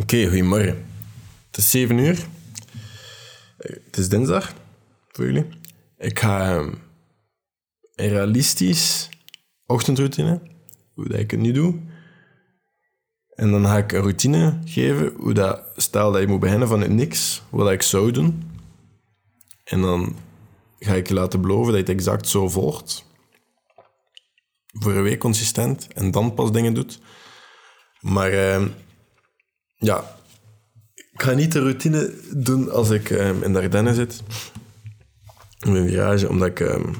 Oké, goedemorgen. Het is 7 uur. Het is dinsdag voor jullie. Ik ga ehm, een realistisch ochtendroutine, hoe dat ik het nu doe. En dan ga ik een routine geven, hoe dat, stel dat je moet beginnen van het niks, wat ik zou doen. En dan ga ik je laten beloven dat je het exact zo volgt. Voor een week consistent en dan pas dingen doet. Maar ehm, ja, ik ga niet de routine doen als ik ehm, in de Ardennen zit. In mijn garage, omdat ik... ehm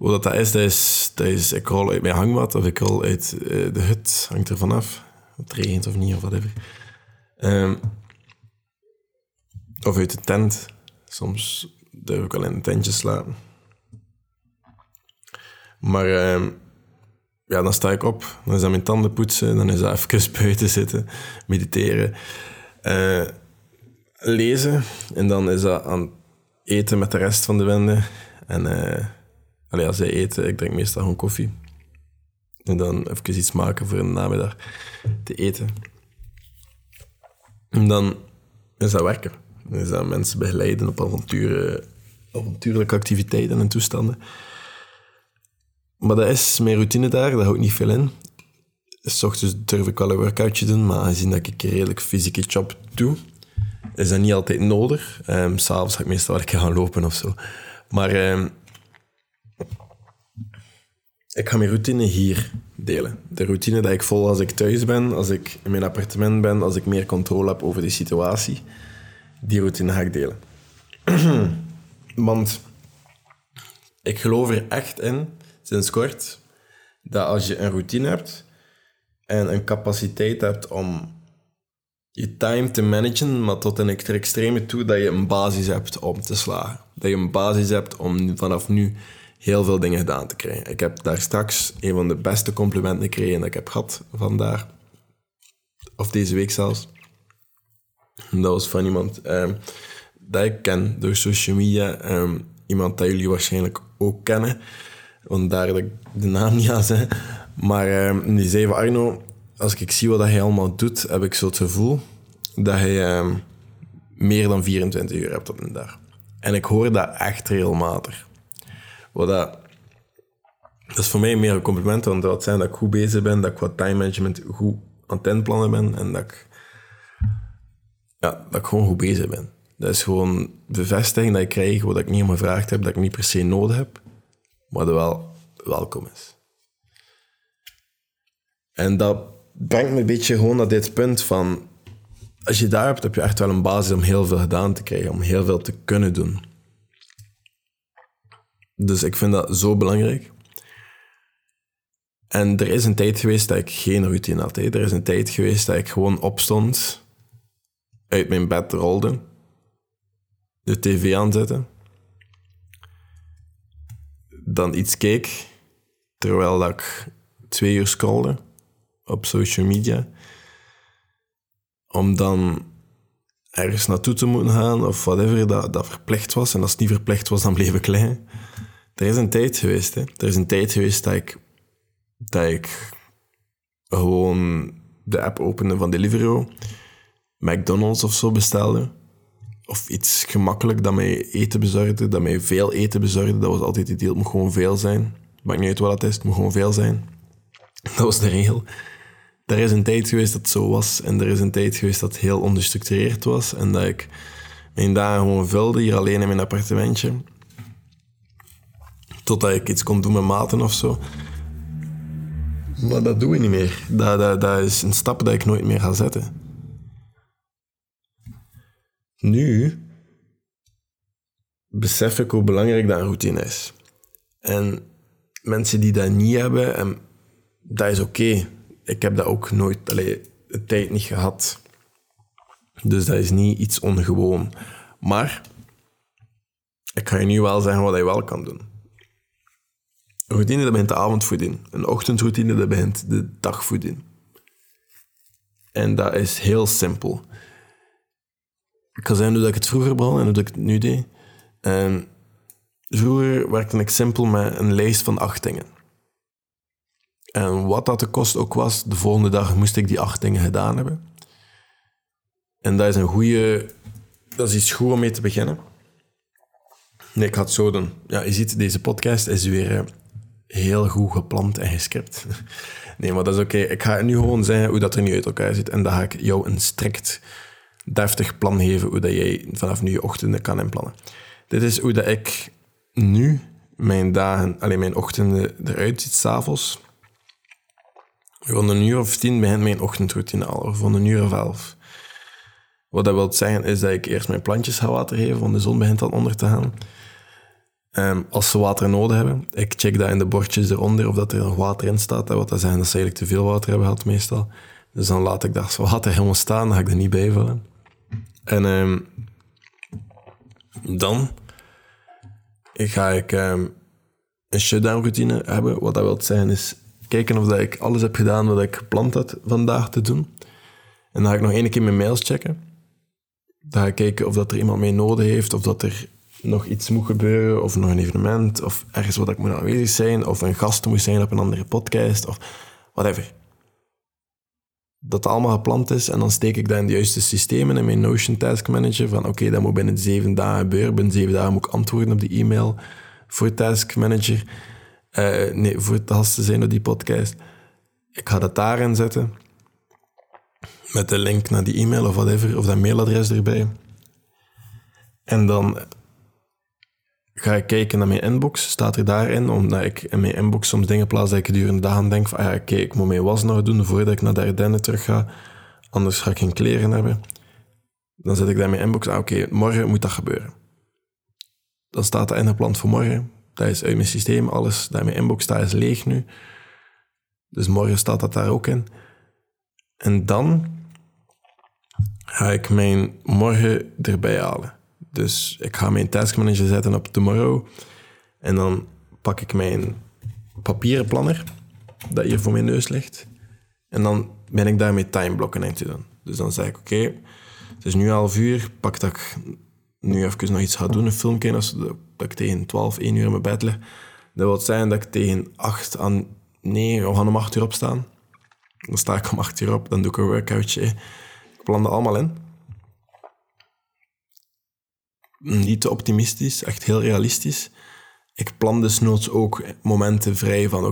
hoe dat, is, dat is. Ik rol uit mijn hangmat of ik rol uit eh, de hut. Hangt er vanaf. Het regent of niet, of whatever. Ehm of uit de tent. Soms durf ik wel in een tentje slapen. Maar ja, dan sta ik op. Dan is dat mijn tanden poetsen. Dan is dat even buiten zitten. Mediteren. eh, lezen. En dan is dat aan eten met de rest van de wende. En allee, als zij eten, ik drink meestal gewoon koffie. En dan even iets maken voor een namiddag te eten. En dan is dat werken. Dan is dat mensen begeleiden op avonturen, avontuurlijke activiteiten en toestanden. Maar dat is mijn routine daar, dat houdt niet veel in. S ochtends durf ik wel een workoutje doen, maar aangezien dat ik een redelijk fysieke job doe, is dat niet altijd nodig. Um, S'avonds ga ik meestal wel gaan lopen of zo. Maar ehm, ik ga mijn routine hier delen. De routine dat ik vol als ik thuis ben, als ik in mijn appartement ben, als ik meer controle heb over de situatie. Die routine ga ik delen. Want ik geloof er echt in, sinds kort, dat als je een routine hebt en een capaciteit hebt om je time te managen, maar tot een extreme toe, dat je een basis hebt om te slagen. Dat je een basis hebt om vanaf nu heel veel dingen gedaan te krijgen. Ik heb daar straks een van de beste complimenten gekregen dat ik heb gehad vandaar. Of deze week zelfs. Dat was van iemand ehm, dat ik ken door social media. ehm, iemand dat jullie waarschijnlijk ook kennen. Want daar dat ik de naam niet aan zeg. Maar ehm, die zei van Arno, als ik zie wat hij allemaal doet, heb ik zo het gevoel dat hij ehm, meer dan 24 uur hebt op een dag. En ik hoor dat echt regelmatig. Wat dat, dat is voor mij meer een compliment, want dat zijn dat ik goed bezig ben, dat ik qua time management goed inplannen ben en dat ik, ja, dat ik gewoon goed bezig ben. Dat is gewoon bevestiging dat ik krijg wat ik niet om gevraagd heb, dat ik niet per se nodig heb, maar dat wel welkom is. En dat brengt me een beetje gewoon naar dit punt van... Als je daar hebt, heb je echt wel een basis om heel veel gedaan te krijgen, om heel veel te kunnen doen. Dus ik vind dat zo belangrijk. En er is een tijd geweest dat ik geen routine had. Er is een tijd geweest dat ik gewoon opstond, uit mijn bed rolde, de tv aanzette, dan iets keek, terwijl dat ik twee uur scrolde op social media, om dan ergens naartoe te moeten gaan of whatever dat, dat verplicht was. En als het niet verplicht was, dan bleef ik liggen. Er is een tijd geweest, hè. Er is een tijd geweest dat ik, dat ik gewoon de app opende van Deliveroo, McDonald's of zo bestelde. Of iets gemakkelijk dat mij eten bezorgde, dat mij veel eten bezorgde. Dat was altijd het idee, het moet gewoon veel zijn. Maakt niet uit wat het is, het moet gewoon veel zijn. Dat was de regel. Er is een tijd geweest dat het zo was. En er is een tijd geweest dat het heel ongestructureerd was. En dat ik mijn dagen gewoon vulde, hier alleen in mijn appartementje. Totdat ik iets kon doen met maten of zo. Maar dat doe ik niet meer. Dat, dat is een stap dat ik nooit meer ga zetten. Nu besef ik hoe belangrijk dat een routine is. En mensen die dat niet hebben, en dat is oké. Ik heb dat ook nooit, allee, de tijd niet gehad. Dus dat is niet iets ongewoon. Maar ik ga je nu wel zeggen wat je wel kan doen. Een routine dat begint de avondvoeding. Een ochtendroutine dat begint de dagvoeding. En dat is heel simpel. Ik kan zeggen hoe ik het vroeger begon en hoe ik het nu deed. En vroeger werkte ik simpel met een lijst van acht dingen. En wat dat de kost ook was, de volgende dag moest ik die acht dingen gedaan hebben. En dat is een goede... Dat is iets goed om mee te beginnen. Nee, ik ga het zo doen. Ja, je ziet, deze podcast is weer eh, heel goed gepland en gescript. Nee, maar dat is oké. Ik ga nu gewoon zeggen hoe dat er nu uit elkaar ziet. En dan ga ik jou een strikt, deftig plan geven hoe dat jij vanaf nu je ochtenden kan inplannen. Dit is hoe dat ik nu mijn dagen, alleen mijn ochtenden eruit ziet, s'avonds. Rond een uur of tien begint mijn ochtendroutine al, of rond een uur of elf. Wat dat wil zeggen is dat ik eerst mijn plantjes ga water geven, want de zon begint dan onder te gaan. Um, als ze water nodig hebben, ik check dat in de bordjes eronder of dat er nog water in staat. Wat dat zeggen dat ze eigenlijk te veel water hebben gehad meestal. Dus dan laat ik dat water helemaal staan, dan ga ik er niet bijvullen. En um, dan ga ik um, een shutdown routine hebben. Wat dat wil zeggen is kijken of dat ik alles heb gedaan wat ik gepland had vandaag te doen. En dan ga ik nog één keer mijn mails checken. Dan ga ik kijken of dat er iemand mee nodig heeft, of dat er nog iets moet gebeuren, of nog een evenement, of ergens wat ik moet aanwezig zijn, of een gast moet zijn op een andere podcast, of whatever. Dat allemaal gepland is en dan steek ik dat in de juiste systemen in mijn Notion Task Manager van oké, dat moet binnen zeven dagen gebeuren. Binnen zeven dagen moet ik antwoorden op die e-mail voor Task Manager. Uh, nee, voor het te zijn op die podcast. Ik ga dat daarin zetten. Met de link naar die e-mail of whatever, of dat mailadres erbij. En dan ga ik kijken naar mijn inbox, staat er daarin, omdat ik in mijn inbox soms dingen plaats dat ik gedurende de dag aan denk van, ah ja, kijk, ik moet mijn was nog doen voordat ik naar de Ardennen terug ga, anders ga ik geen kleren hebben. Dan zet ik daar in mijn inbox, ah oké, morgen moet dat gebeuren. Dan staat dat ingepland voor morgen. Dat is uit mijn systeem, alles dat in mijn inbox staat is leeg nu. Dus morgen staat dat daar ook in. En dan ga ik mijn morgen erbij halen. Dus ik ga mijn taskmanager zetten op tomorrow. En dan pak ik mijn papieren planner, dat hier voor mijn neus ligt. En dan ben ik daarmee timeblokken in te doen. Dus dan zeg ik, oké, het is nu half uur, pak dat ik nu even nog iets ga doen, een filmpje, als, dat ik tegen 12, 1 uur in mijn bed lig. Dat wil zijn dat ik tegen 8 aan... Nee, we gaan om 8 uur opstaan. Dan sta ik om 8 uur op, dan doe ik een workoutje. Ik plan dat allemaal in niet te optimistisch, echt heel realistisch. Ik plan dus noods ook momenten vrij van oké,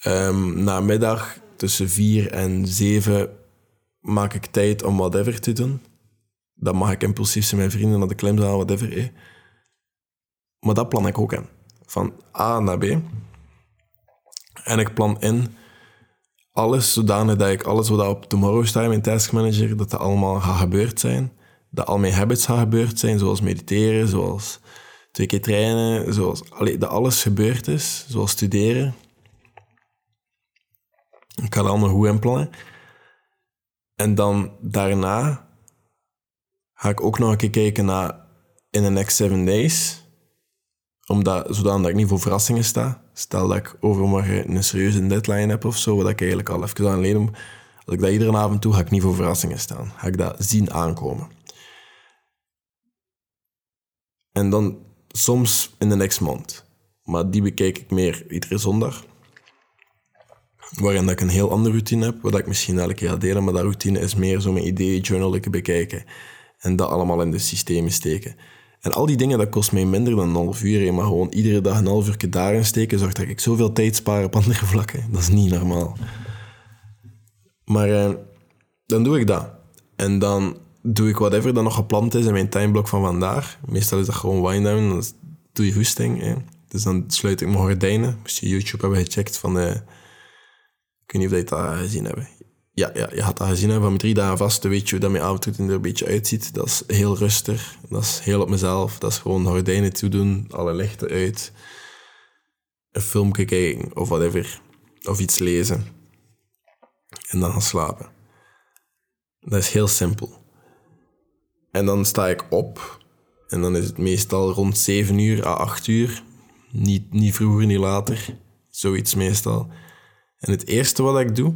okay, um, na middag tussen vier en zeven maak ik tijd om whatever te doen. Dan mag ik impulsief zijn met vrienden naar de klimzaal, whatever. Maar dat plan ik ook in. Van A naar B. En ik plan in alles zodanig dat ik alles wat op Tomorrow Time in Task Manager, dat dat allemaal gaat gebeurd zijn dat al mijn habits gaan gebeurd zijn, zoals mediteren, zoals twee keer trainen, zoals dat alles gebeurd is, zoals studeren. Ik dat allemaal goed inplannen. En dan daarna ga ik ook nog een keer kijken naar in the next seven days. Omdat, zodat ik niet voor verrassingen sta. Stel dat ik overmorgen een serieuze deadline heb of zo, wat ik eigenlijk al even aan leden. Als ik dat iedere avond doe, ga ik niet voor verrassingen staan. Ga ik dat zien aankomen. En dan soms in de next month. Maar die bekijk ik meer iedere zondag. Waarin dat ik een heel andere routine heb, wat ik misschien elke keer ga delen. Maar dat routine is meer zo mijn ideeën, journalen bekijken. En dat allemaal in de systemen steken. En al die dingen, dat kost mij minder dan een half uur. Maar gewoon iedere dag een half uur daarin steken, zorgt dat ik zoveel tijd spaar op andere vlakken. Dat is niet normaal. Maar eh, dan doe ik dat. En dan doe ik whatever dat nog gepland is in mijn timeblok van vandaag. Meestal is dat gewoon wind-down, dan doe je hoesting. Dus dan sluit ik mijn gordijnen. Moest je YouTube hebben gecheckt van... Uh, ik weet niet of je dat gezien hebben. Ja, ja, je had dat gezien hebben van drie dagen vast. weet je hoe dat mijn avondroutine er een beetje uitziet. Dat is heel rustig. Dat is heel op mezelf. Dat is gewoon gordijnen toedoen, alle lichten uit. Een film kijken of whatever. Of iets lezen. En dan gaan slapen. Dat is heel simpel. En dan sta ik op. En dan is het meestal rond 7 uur à 8 uur. Niet, niet vroeger, niet later. Zoiets meestal. En het eerste wat ik doe,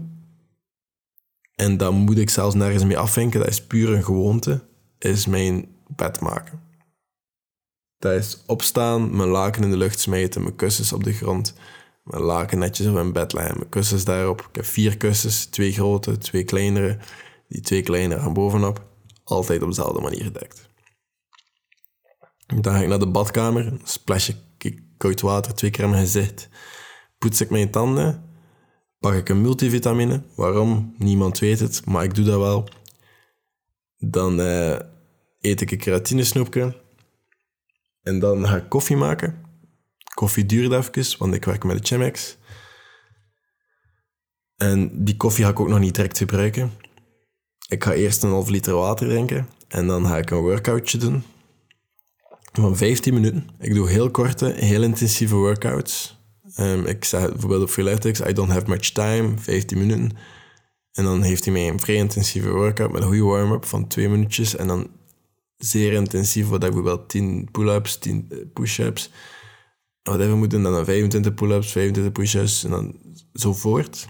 en dat moet ik zelfs nergens mee afvinken, dat is puur een gewoonte, is mijn bed maken. Dat is opstaan, mijn laken in de lucht smijten, mijn kussens op de grond, mijn laken netjes op mijn bed leggen, mijn kussens daarop. Ik heb vier kussens, twee grote, twee kleinere. Die twee kleinere gaan bovenop altijd op dezelfde manier gedekt. Dan ga ik naar de badkamer, splash ik koud water twee keer in mijn gezicht, poets ik mijn tanden, pak ik een multivitamine. Waarom? Niemand weet het, maar ik doe dat wel. Dan uh, eet ik een keratinesnoepje. En dan ga ik koffie maken. Koffie duurt even, want ik werk met de Chemex. En die koffie ga ik ook nog niet direct gebruiken. Ik ga eerst een half liter water drinken. En dan ga ik een workoutje doen. Van 15 minuten. Ik doe heel korte, heel intensieve workouts. Um, ik zeg bijvoorbeeld op Freeletics, I don't have much time, 15 minuten. En dan heeft hij mij een vrij intensieve workout met een goede warm-up van twee minuutjes. En dan zeer intensief, wat ik bijvoorbeeld 10 pull-ups, 10 eh, push-ups. Whatever moet doen, dan 25 pull-ups, 25 push-ups en dan zo voort.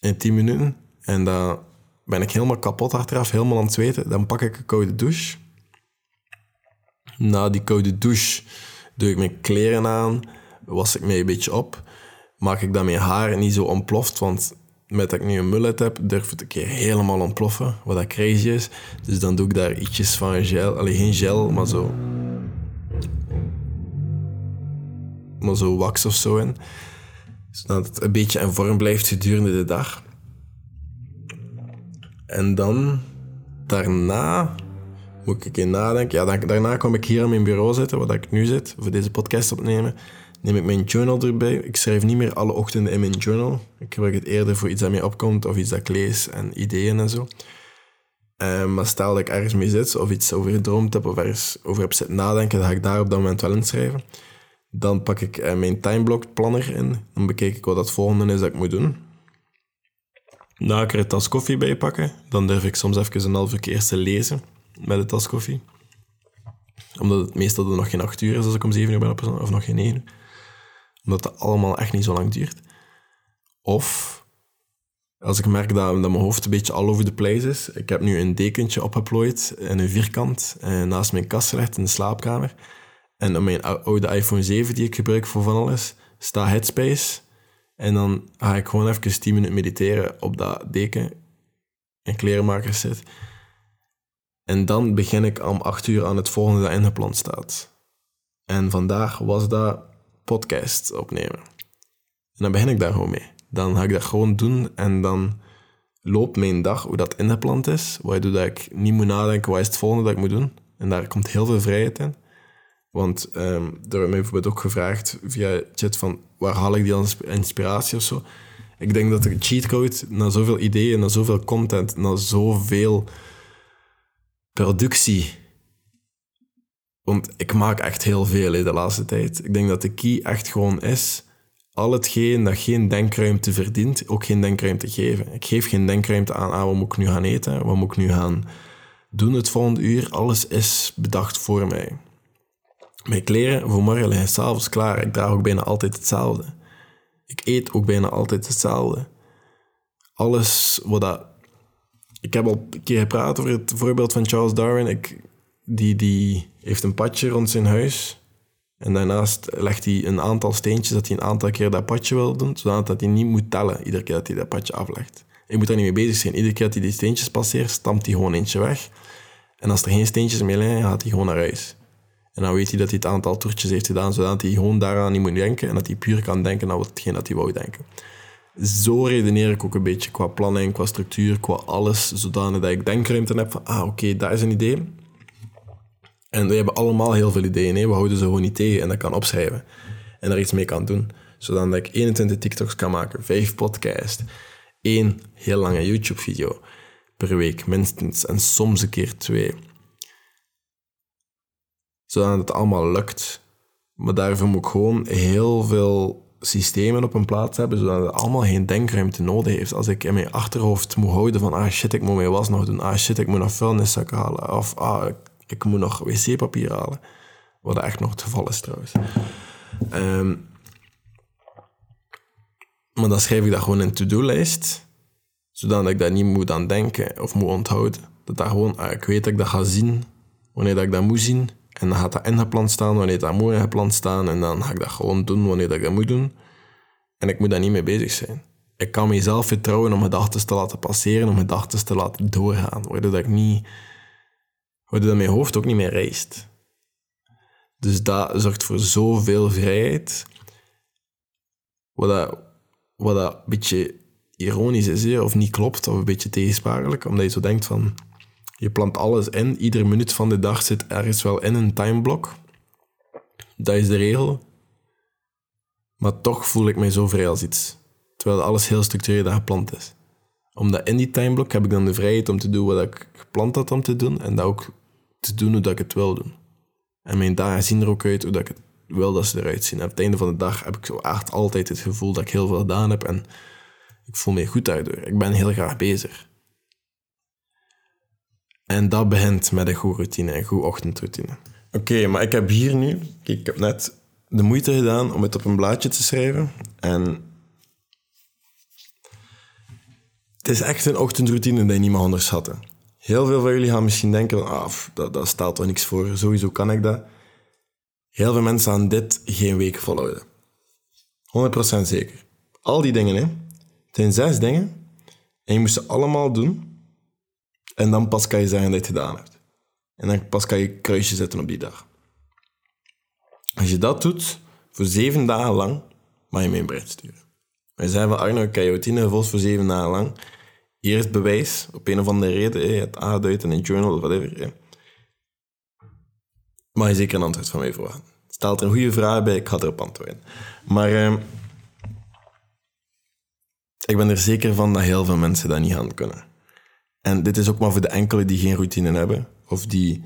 In 10 minuten. En dan ben ik helemaal kapot achteraf, helemaal aan het zweten. Dan pak ik een koude douche. Na die koude douche doe ik mijn kleren aan, was ik mij een beetje op. Maak ik dat mijn haar niet zo ontploft, want met dat ik nu een mullet heb, durf het een keer helemaal ontploffen, wat dat crazy is. Dus dan doe ik daar ietsjes van gel, alleen geen gel, maar zo... Maar zo wax of zo in. Zodat het een beetje in vorm blijft gedurende de dag. En dan, daarna, moet ik in nadenken. Ja, daarna kom ik hier aan mijn bureau zitten, waar ik nu zit, voor deze podcast opnemen neem ik mijn journal erbij. Ik schrijf niet meer alle ochtenden in mijn journal. Ik gebruik het eerder voor iets dat mij opkomt of iets dat ik lees en ideeën en zo. Um, maar stel dat ik ergens mee zit of iets over gedroomd heb of ergens over heb zitten nadenken, dan ga ik daar op dat moment wel inschrijven. Dan pak ik uh, mijn timeblock planner in. Dan bekijk ik wat het volgende is dat ik moet doen. Er een tas koffie bij pakken, dan durf ik soms even een half keer te lezen met de tas koffie. Omdat het meestal nog geen acht uur is als ik om zeven uur ben of nog geen negen uur omdat het allemaal echt niet zo lang duurt. Of als ik merk dat, dat mijn hoofd een beetje all over the place is. Ik heb nu een dekentje opgeplooid in een vierkant eh, naast mijn kast gelegd in de slaapkamer. En op mijn oude iPhone 7 die ik gebruik voor van alles, staat Headspace. En dan ga ik gewoon even 10 minuten mediteren op dat deken en klerenmakers zit. En dan begin ik om 8 uur aan het volgende dat ingepland staat. En vandaag was dat podcast opnemen. En dan begin ik daar gewoon mee. Dan ga ik dat gewoon doen en dan loopt mijn dag hoe dat ingepland is, waardoor dat ik niet moet nadenken wat is het volgende dat ik moet doen. En daar komt heel veel vrijheid in. Want er werd mij bijvoorbeeld ook gevraagd via chat van waar haal ik die inspiratie of zo. Ik denk dat de cheatcode naar zoveel ideeën, naar zoveel content, naar zoveel productie want ik maak echt heel veel de laatste tijd. Ik denk dat de key echt gewoon is al hetgeen dat geen denkruimte verdient, ook geen denkruimte geven. Ik geef geen denkruimte aan, ah, wat moet ik nu gaan eten, wat ik nu gaan doen het volgende uur. Alles is bedacht voor mij. Mijn kleren voor morgen liggen s'avonds klaar. Ik draag ook bijna altijd hetzelfde. Ik eet ook bijna altijd hetzelfde. Alles wat dat... Ik heb al een keer gepraat over het voorbeeld van Charles Darwin. Ik, die, die heeft een padje rond zijn huis. En daarnaast legt hij een aantal steentjes dat hij een aantal keer dat padje wil doen, zodat hij niet moet tellen iedere keer dat hij dat padje aflegt. Je moet daar niet mee bezig zijn. Iedere keer dat hij die steentjes passeert, stampt hij gewoon eentje weg. En als er geen steentjes meer liggen, gaat hij gewoon naar huis. En dan weet hij dat hij het aantal toertjes heeft gedaan, zodat hij gewoon daaraan niet moet denken en dat hij puur kan denken aan hetgeen dat hij wou denken. Zo redeneer ik ook een beetje qua planning, qua structuur, qua alles, zodanig dat ik denkruimte heb van, ah oké, dat is een idee. En we hebben allemaal heel veel ideeën. We houden ze gewoon niet tegen en dat kan opschrijven. En daar iets mee kan doen. Zodat ik 21 TikToks kan maken, 5 podcasts, één heel lange YouTube-video per week minstens. En soms een keer twee. Zodat het allemaal lukt. Maar daarvoor moet ik gewoon heel veel systemen op een plaats hebben, zodat het allemaal geen denkruimte nodig heeft. Als ik in mijn achterhoofd moet houden van, ah shit, ik moet mijn was nog doen, ah shit, ik moet nog vuilniszakken halen, of ah, ik moet nog wc-papier halen. Wat echt nog het geval is trouwens. Ehm, maar dan schrijf ik dat gewoon in een to-do-lijst. Zodat ik daar niet moet aan denken of moet onthouden. Dat dat gewoon, ah, ik weet dat ik dat ga zien wanneer dat ik dat moet zien. En dan gaat dat ingepland staan wanneer dat moet ingepland staan. En dan ga ik dat gewoon doen wanneer dat ik dat moet doen. En ik moet daar niet mee bezig zijn. ik kan mezelf vertrouwen om gedachten te laten passeren, om gedachten te laten doorgaan. Waardoor dat ik niet... Waardoor dat mijn hoofd ook niet meer reist. Dus dat zorgt voor zoveel vrijheid. Wat dat, wat dat een beetje ironisch is, of niet klopt, of een beetje tegensprakelijk. Omdat je zo denkt van... Je plant alles in. Iedere minuut van de dag zit ergens wel in een timeblok. Dat is de regel. Maar toch voel ik mij zo vrij als iets. Terwijl alles heel structureel gepland is. Omdat in die timeblok heb ik dan de vrijheid om te doen wat ik gepland had om te doen. En dat ook te doen hoe dat ik het wil doen. En mijn dagen zien er ook uit hoe dat ik het wil dat ze eruit zien. En op het einde van de dag heb ik zo echt altijd het gevoel dat ik heel veel gedaan heb. En ik voel me goed daardoor. Ik ben heel graag bezig. En dat begint met een goede routine, een goede ochtendroutine. Oké, maar ik heb hier nu... Ik heb net de moeite gedaan om het op een blaadje te schrijven. En... Het is echt een ochtendroutine die je niet mag onderschatten. Heel veel van jullie gaan misschien denken, ah, dat, dat stelt toch niks voor, sowieso kan ik dat. Heel veel mensen gaan dit geen week volhouden. 100% zeker. Al die dingen, hè. Het zijn zes dingen. En je moet ze allemaal doen. En dan pas kan je zeggen dat je het gedaan hebt. En dan pas kan je kruisje zetten op die dag. Als je dat doet, voor zeven dagen lang, mag je mij een bericht sturen. Wij zijn van Arno, routine gevolgd voor zeven dagen lang. Hier is bewijs, op een of andere reden, het aangeduid in een journal of whatever. Mag je zeker een antwoord van mij verwachten. Stelt er een goede vraag bij, ik ga erop antwoorden. Maar uh, ik ben er zeker van dat heel veel mensen dat niet gaan kunnen. En dit is ook maar voor de enkele die geen routine hebben, of die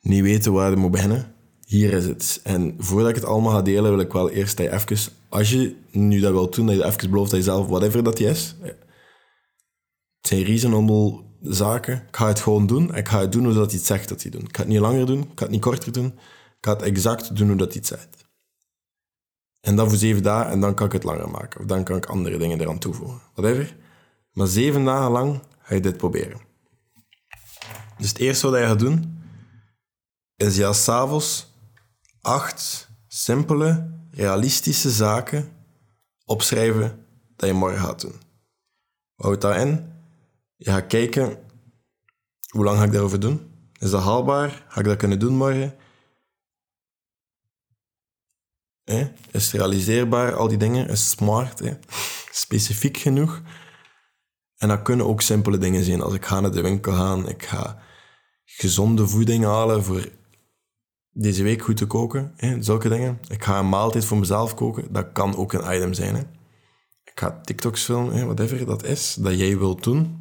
niet weten waar ze moeten beginnen. Hier is het. En voordat ik het allemaal ga delen, wil ik wel eerst dat je even, als je nu dat wilt doen, dat je even belooft dat je zelf, whatever dat is, het zijn reasonable zaken. Ik ga het gewoon doen. Ik ga het doen hoe dat hij het zegt dat hij doet. Ik ga het niet langer doen. Ik ga het niet korter doen. Ik ga het exact doen hoe dat hij het zegt. En dan voor zeven dagen en dan kan ik het langer maken. Of dan kan ik andere dingen eraan toevoegen. Whatever. Maar zeven dagen lang je dit proberen. Dus het eerste wat je gaat doen, is ja s'avonds acht simpele, realistische zaken opschrijven dat je morgen gaat doen. Houd dat in je gaat kijken, hoe lang ga ik daarover doen? Is dat haalbaar? Ga ik dat kunnen doen morgen? Is het realiseerbaar, al die dingen? Is smart? Specifiek genoeg? En dat kunnen ook simpele dingen zijn. Als ik ga naar de winkel gaan, ik ga gezonde voeding halen voor deze week goed te koken. Hè? Zulke dingen. Ik ga een maaltijd voor mezelf koken. Dat kan ook een item zijn. Hè? Ik ga TikToks filmen, hè? whatever dat is, dat jij wilt doen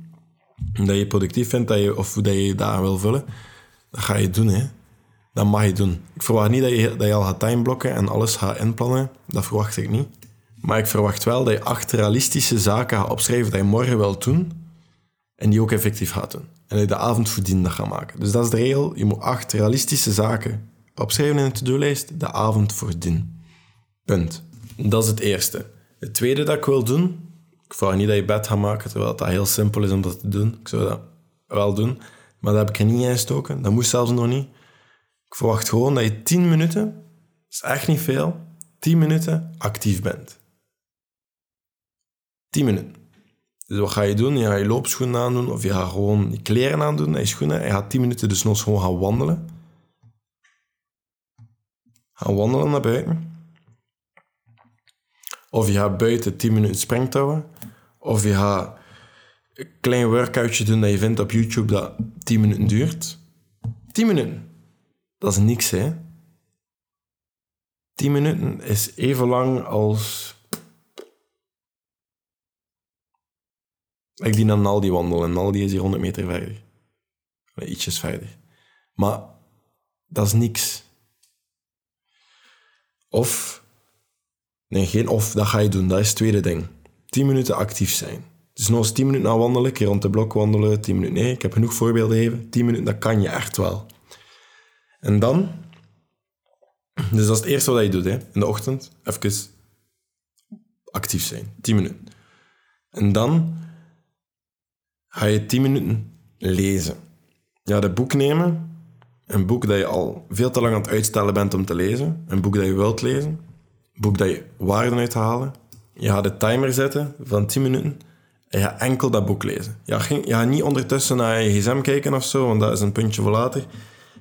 dat je productief vindt dat je, of dat je je dagen wil vullen, dat ga je doen. Hè. Dat mag je doen. Ik verwacht niet dat je, dat je al gaat timeblokken en alles gaat inplannen. Dat verwacht ik niet. Maar ik verwacht wel dat je acht realistische zaken gaat opschrijven dat je morgen wil doen en die ook effectief gaat doen. En dat je de avond voordien gaat maken. Dus dat is de regel. Je moet acht realistische zaken opschrijven in een to-do-lijst, de avond voordien. Punt. Dat is het eerste. Het tweede dat ik wil doen, ik vraag niet dat je bed gaat maken, terwijl dat heel simpel is om dat te doen. Ik zou dat wel doen, maar dat heb ik er niet in gestoken. Dat moest zelfs nog niet. Ik verwacht gewoon dat je 10 minuten, dat is echt niet veel, 10 minuten actief bent. 10 minuten. Dus wat ga je doen? Je gaat je loopschoenen aandoen of je gaat gewoon je kleren aandoen en je schoenen. Je gaat 10 minuten dus nog gewoon gaan wandelen. Gaan wandelen naar buiten. Of je gaat buiten 10 minuten springtouwen. Of je gaat een klein workoutje doen dat je vindt op YouTube dat 10 minuten duurt. 10 minuten. Dat is niks, hè. 10 minuten is even lang als... Ik die naar Naldi wandel en Naldi is hier 100 meter verder. Ietsjes verder. Maar dat is niks. Of Nee, geen of, dat ga je doen. Dat is het tweede ding. 10 minuten actief zijn. Dus nog eens 10 minuten naar wandelen, keer rond de blok wandelen, 10 minuten. Nee, ik heb genoeg voorbeelden gegeven. 10 minuten, dat kan je echt wel. En dan, dus dat is het eerste wat je doet, hè. in de ochtend, even actief zijn. 10 minuten. En dan ga je 10 minuten lezen. Ja, de boek nemen, een boek dat je al veel te lang aan het uitstellen bent om te lezen, een boek dat je wilt lezen, boek dat je waarden uit halen. Je gaat de timer zetten van 10 minuten en je gaat enkel dat boek lezen. Je gaat, je gaat niet ondertussen naar je gsm kijken of zo, want dat is een puntje voor later.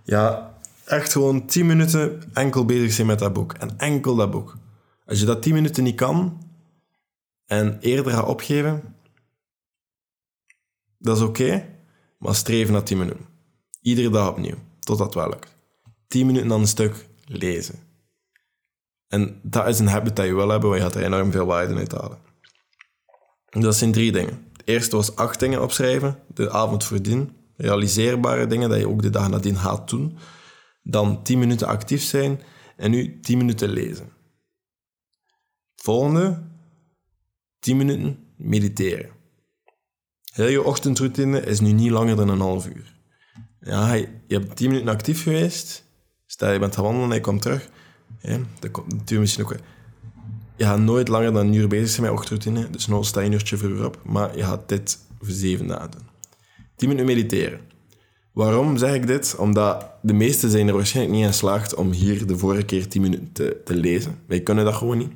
Ja, echt gewoon 10 minuten enkel bezig zijn met dat boek. En enkel dat boek. Als je dat 10 minuten niet kan en eerder gaat opgeven, dat is oké, maar streven naar 10 minuten. Iedere dag opnieuw, totdat het wel lukt. 10 minuten aan een stuk lezen. En dat is een habit dat je wil hebben, waar je gaat er enorm veel waarde uit halen. Dat zijn drie dingen. Het eerste was acht dingen opschrijven, de avond voordien. Realiseerbare dingen dat je ook de dag nadien gaat doen. Dan 10 minuten actief zijn en nu 10 minuten lezen. Volgende, 10 minuten mediteren. Heel je ochtendroutine is nu niet langer dan een half uur. Ja, je hebt 10 minuten actief geweest. Stel je bent gaan wandelen en je komt terug. Ja, dat komt misschien ook... Je gaat nooit langer dan een uur bezig zijn met ochtendroutine. Dus nog sta je een uurtje vroeger op. Maar je gaat dit voor zeven dagen doen. 10 minuten mediteren. Waarom zeg ik dit? Omdat de meesten zijn er waarschijnlijk niet in geslaagd om hier de vorige keer 10 minuten te, te lezen. Wij kunnen dat gewoon niet.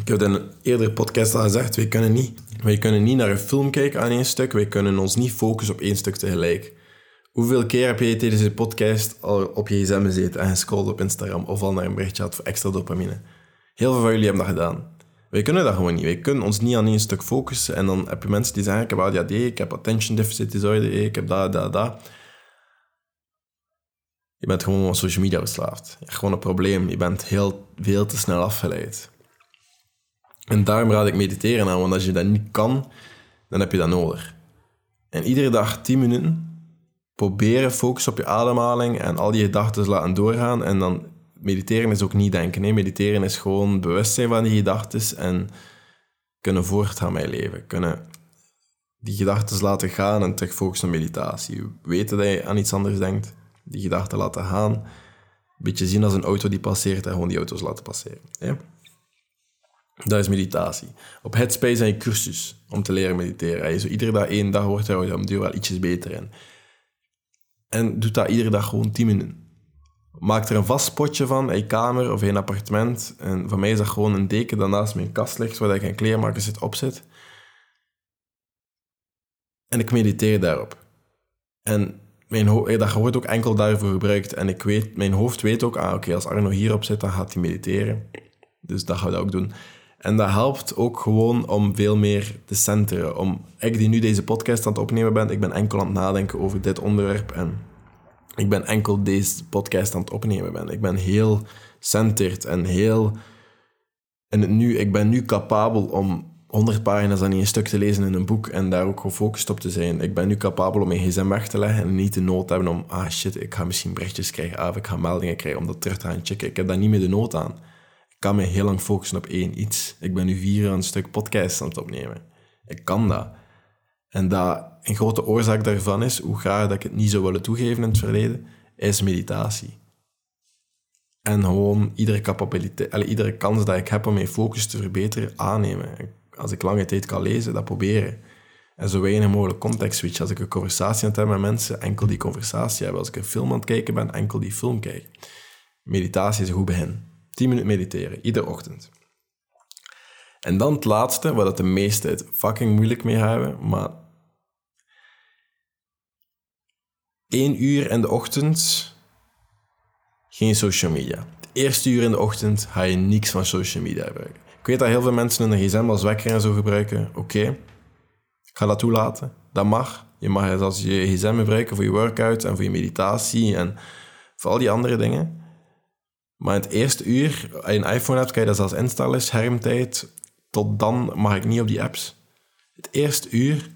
Ik heb in een eerdere podcast al gezegd, wij kunnen niet. Wij kunnen niet naar een film kijken aan één stuk. Wij kunnen ons niet focussen op één stuk tegelijk. Hoeveel keer heb je tijdens deze podcast al op je gsm gezeten en gescrollt op Instagram of al naar een berichtje had voor extra dopamine? Heel veel van jullie hebben dat gedaan. Wij kunnen dat gewoon niet. Wij kunnen ons niet aan één stuk focussen. En dan heb je mensen die zeggen, ik heb ADHD, ik heb attention deficit disorder, ik heb dat, dat, dat. Je bent gewoon op social media verslaafd. Je hebt gewoon een probleem. Je bent heel veel te snel afgeleid. En daarom raad ik mediteren aan, want als je dat niet kan, dan heb je dat nodig. En iedere dag 10 minuten proberen focus op je ademhaling en al die gedachten laten doorgaan. En dan mediteren is ook niet denken. Nee, mediteren is gewoon bewust zijn van die gedachten en kunnen voortgaan met je leven. Kunnen die gedachten laten gaan en terug focussen op meditatie. Weten dat je aan iets anders denkt, die gedachten laten gaan. Een beetje zien als een auto die passeert en gewoon die auto's laten passeren. Dat is meditatie. Op Headspace heb je cursus om te leren mediteren. Je zo iedere dag één dag wordt er om wel ietsjes beter in. En doe dat iedere dag gewoon 10 minuten. Maak er een vast potje van je kamer of een appartement. En voor mij is dat gewoon een deken dat naast mijn kast ligt, waar ik een kleermaker zit opzet. En ik mediteer daarop. En mijn dat wordt ook enkel daarvoor gebruikt. En ik weet, mijn hoofd weet ook, ah, oké, als Arno hierop zit, dan gaat hij mediteren. Dus dat ga ik ook doen. En dat helpt ook gewoon om veel meer te centeren. Om, ik die nu deze podcast aan het opnemen ben, ik ben enkel aan het nadenken over dit onderwerp en ik ben enkel deze podcast aan het opnemen ben. Ik ben heel centered en heel... En nu, ik ben nu capabel om 100 pagina's aan een stuk te lezen in een boek en daar ook gefocust op te zijn. Ik ben nu capabel om mijn gsm weg te leggen en niet de nood hebben om, ah shit, ik ga misschien berichtjes krijgen, ah, ik ga meldingen krijgen om dat terug te gaan checken. Ik heb daar niet meer de nood aan kan me heel lang focussen op één iets. Ik ben nu vier uur een stuk podcast aan het opnemen. Ik kan dat. En dat een grote oorzaak daarvan is, hoe graag dat ik het niet zou willen toegeven in het verleden, is meditatie. En gewoon iedere capabiliteit, iedere kans dat ik heb om mijn focus te verbeteren, aannemen. Als ik lange tijd kan lezen, dat proberen. En zo weinig mogelijk context switch. Als ik een conversatie aan het hebben met mensen, enkel die conversatie hebben. Als ik een film aan het kijken ben, enkel die film kijken. Meditatie is een goed begin. 10 minuten mediteren, iedere ochtend. En dan het laatste, waar dat de meeste het fucking moeilijk mee hebben, maar... 1 uur in de ochtend, geen social media. Het eerste uur in de ochtend ga je niks van social media gebruiken. Ik weet dat heel veel mensen een gsm als wekker en zo gebruiken. Oké, ik ga dat toelaten. Dat mag. Je mag het als je gsm gebruiken voor je workout en voor je meditatie en voor al die andere dingen. Maar in het eerste uur, als je een iPhone hebt, kan je dat zelfs instellen, schermtijd. Tot dan mag ik niet op die apps. Het eerste uur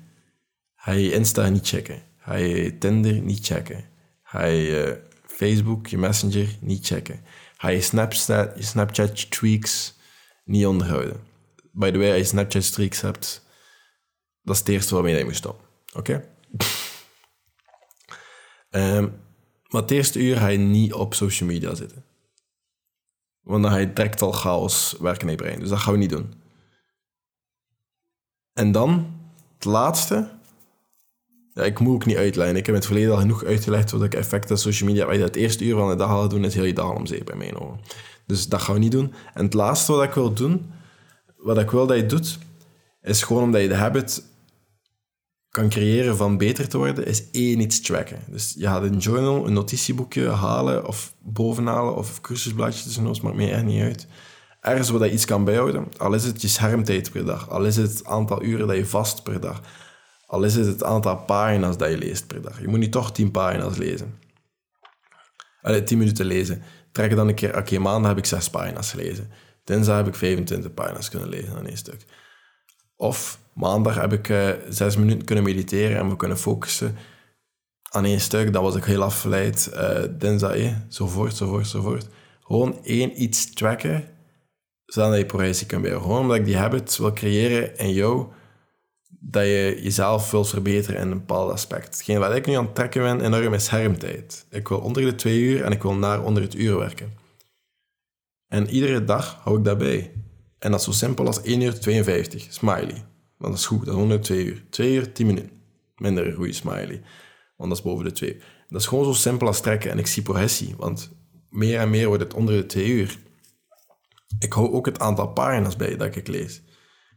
ga je Insta niet checken. Ga je Tinder niet checken. Ga je Facebook, je Messenger niet checken. Ga je Snapchat, je Snapchat tweaks niet onderhouden. By the way, als je Snapchat streaks hebt, dat is het eerste waarmee je moet stoppen. Oké? Ehm, maar het eerste uur ga je niet op social media zitten. Want dan ga je direct al chaos werken in je brein. Dus dat gaan we niet doen. En dan, het laatste. Ja, ik moet ook niet uitleggen. Ik heb in het verleden al genoeg uitgelegd wat ik effecten social media... Wat je het eerste uur van de dag al doen, is heel je dag om zeep bij mijn ogen. Dus dat gaan we niet doen. En het laatste wat ik wil doen, wat ik wil dat je doet, is gewoon omdat je de habit kan creëren van beter te worden, is één iets tracken. Dus je gaat een journal, een notitieboekje halen of bovenhalen of cursusbladjes tussendoor, maakt mij echt niet uit. Ergens waar je iets kan bijhouden, al is het je schermtijd per dag, al is het het aantal uren dat je vast per dag, al is het het aantal pagina's dat je leest per dag. Je moet niet toch tien pagina's lezen. Allee, tien minuten lezen. Trek dan een keer, oké, maandag heb ik zes pagina's gelezen. Dinsdag heb ik 25 pagina's kunnen lezen aan één stuk. Of maandag heb ik uh, zes minuten kunnen mediteren en we kunnen focussen aan één stuk. Dat was ik heel afgeleid. Eh, zo voort, zo voort, zo voort. Gewoon één iets tracken, zodat je progressie kan bijhouden. Gewoon omdat ik die habit wil creëren in jou, dat je jezelf wilt verbeteren in een bepaald aspect. Hetgeen wat ik nu aan het trekken ben, enorm is schermtijd. Ik wil onder de twee uur en ik wil naar onder het uur werken. En iedere dag hou ik dat bij. En dat is zo simpel als 1 uur 52. Smiley. Want dat is goed, dat is onder 2 uur. 2 uur 10 minuten. Minder een goede smiley. Want dat is boven de 2 Dat is gewoon zo simpel als trekken. En ik zie progressie. Want meer en meer wordt het onder de 2 uur. Ik hou ook het aantal pagina's bij dat ik lees.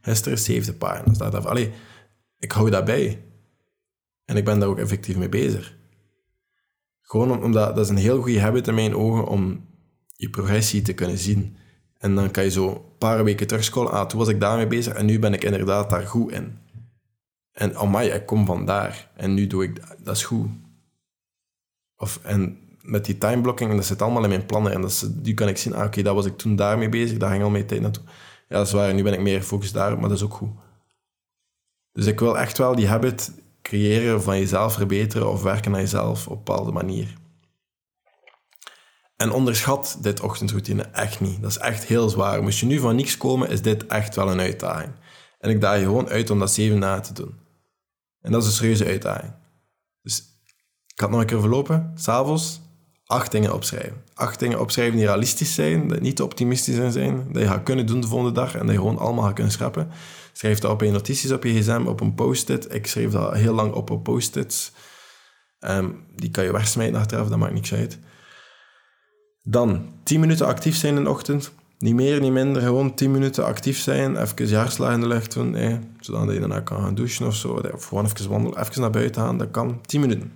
Gisteren 70 pagina's. Dat, allee, ik hou dat bij. En ik ben daar ook effectief mee bezig. Gewoon omdat dat is een heel goede habit in mijn ogen om je progressie te kunnen zien. En dan kan je zo een paar weken terugscrollen. Ah, toen was ik daarmee bezig en nu ben ik inderdaad daar goed in. En my, ik kom van daar. En nu doe ik dat. Dat is goed. Of, en met die timeblocking, dat zit allemaal in mijn plannen. En dat is, nu kan ik zien, ah, oké, dat was ik toen daarmee bezig. Daar ging al mijn tijd naartoe. Ja, dat is waar. Nu ben ik meer gefocust daar, maar dat is ook goed. Dus ik wil echt wel die habit creëren van jezelf verbeteren of werken aan jezelf op een bepaalde manier. En onderschat dit ochtendroutine echt niet. Dat is echt heel zwaar. Moest je nu van niks komen, is dit echt wel een uitdaging. En ik daag je gewoon uit om dat zeven na te doen. En dat is een serieuze uitdaging. Dus ik had nog een keer verlopen. S'avonds acht dingen opschrijven. Acht dingen opschrijven die realistisch zijn, die niet optimistisch zijn, dat je gaat kunnen doen de volgende dag en dat je gewoon allemaal gaat kunnen schrappen. Schrijf dat op in notities op je gsm, op een post-it. Ik schreef dat heel lang op op post-its. Ehm, die kan je wegsmijten achteraf, dat maakt niks uit. Dan 10 minuten actief zijn in de ochtend. Niet meer, niet minder. Gewoon 10 minuten actief zijn. Even je in de lucht doen. Eh, zodat je daarna kan gaan douchen of zo. Of gewoon even wandelen. Even naar buiten gaan. Dat kan. 10 minuten.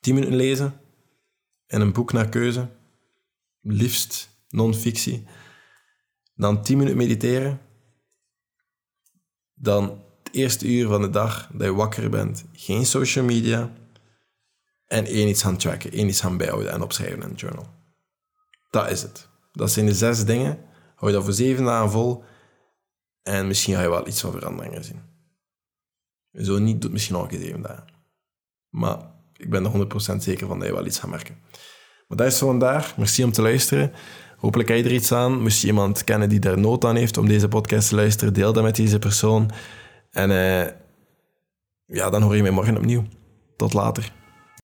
10 minuten lezen. En een boek naar keuze. Liefst non-fictie. Dan 10 minuten mediteren. Dan het eerste uur van de dag dat je wakker bent. Geen social media en één iets gaan tracken, één iets gaan bijhouden en opschrijven in een journal. Dat is het. Dat zijn de zes dingen. Hou je dat voor zeven dagen vol en misschien ga je wel iets van veranderingen zien. Zo niet, doet misschien eens zeven dagen. Maar ik ben er 100% zeker van dat je wel iets gaat merken. Maar dat is zo vandaag. Merci om te luisteren. Hopelijk heb je er iets aan. Moest je iemand kennen die er nood aan heeft om deze podcast te luisteren, deel dat met deze persoon. En uh, ja, dan hoor je mij morgen opnieuw. Tot later.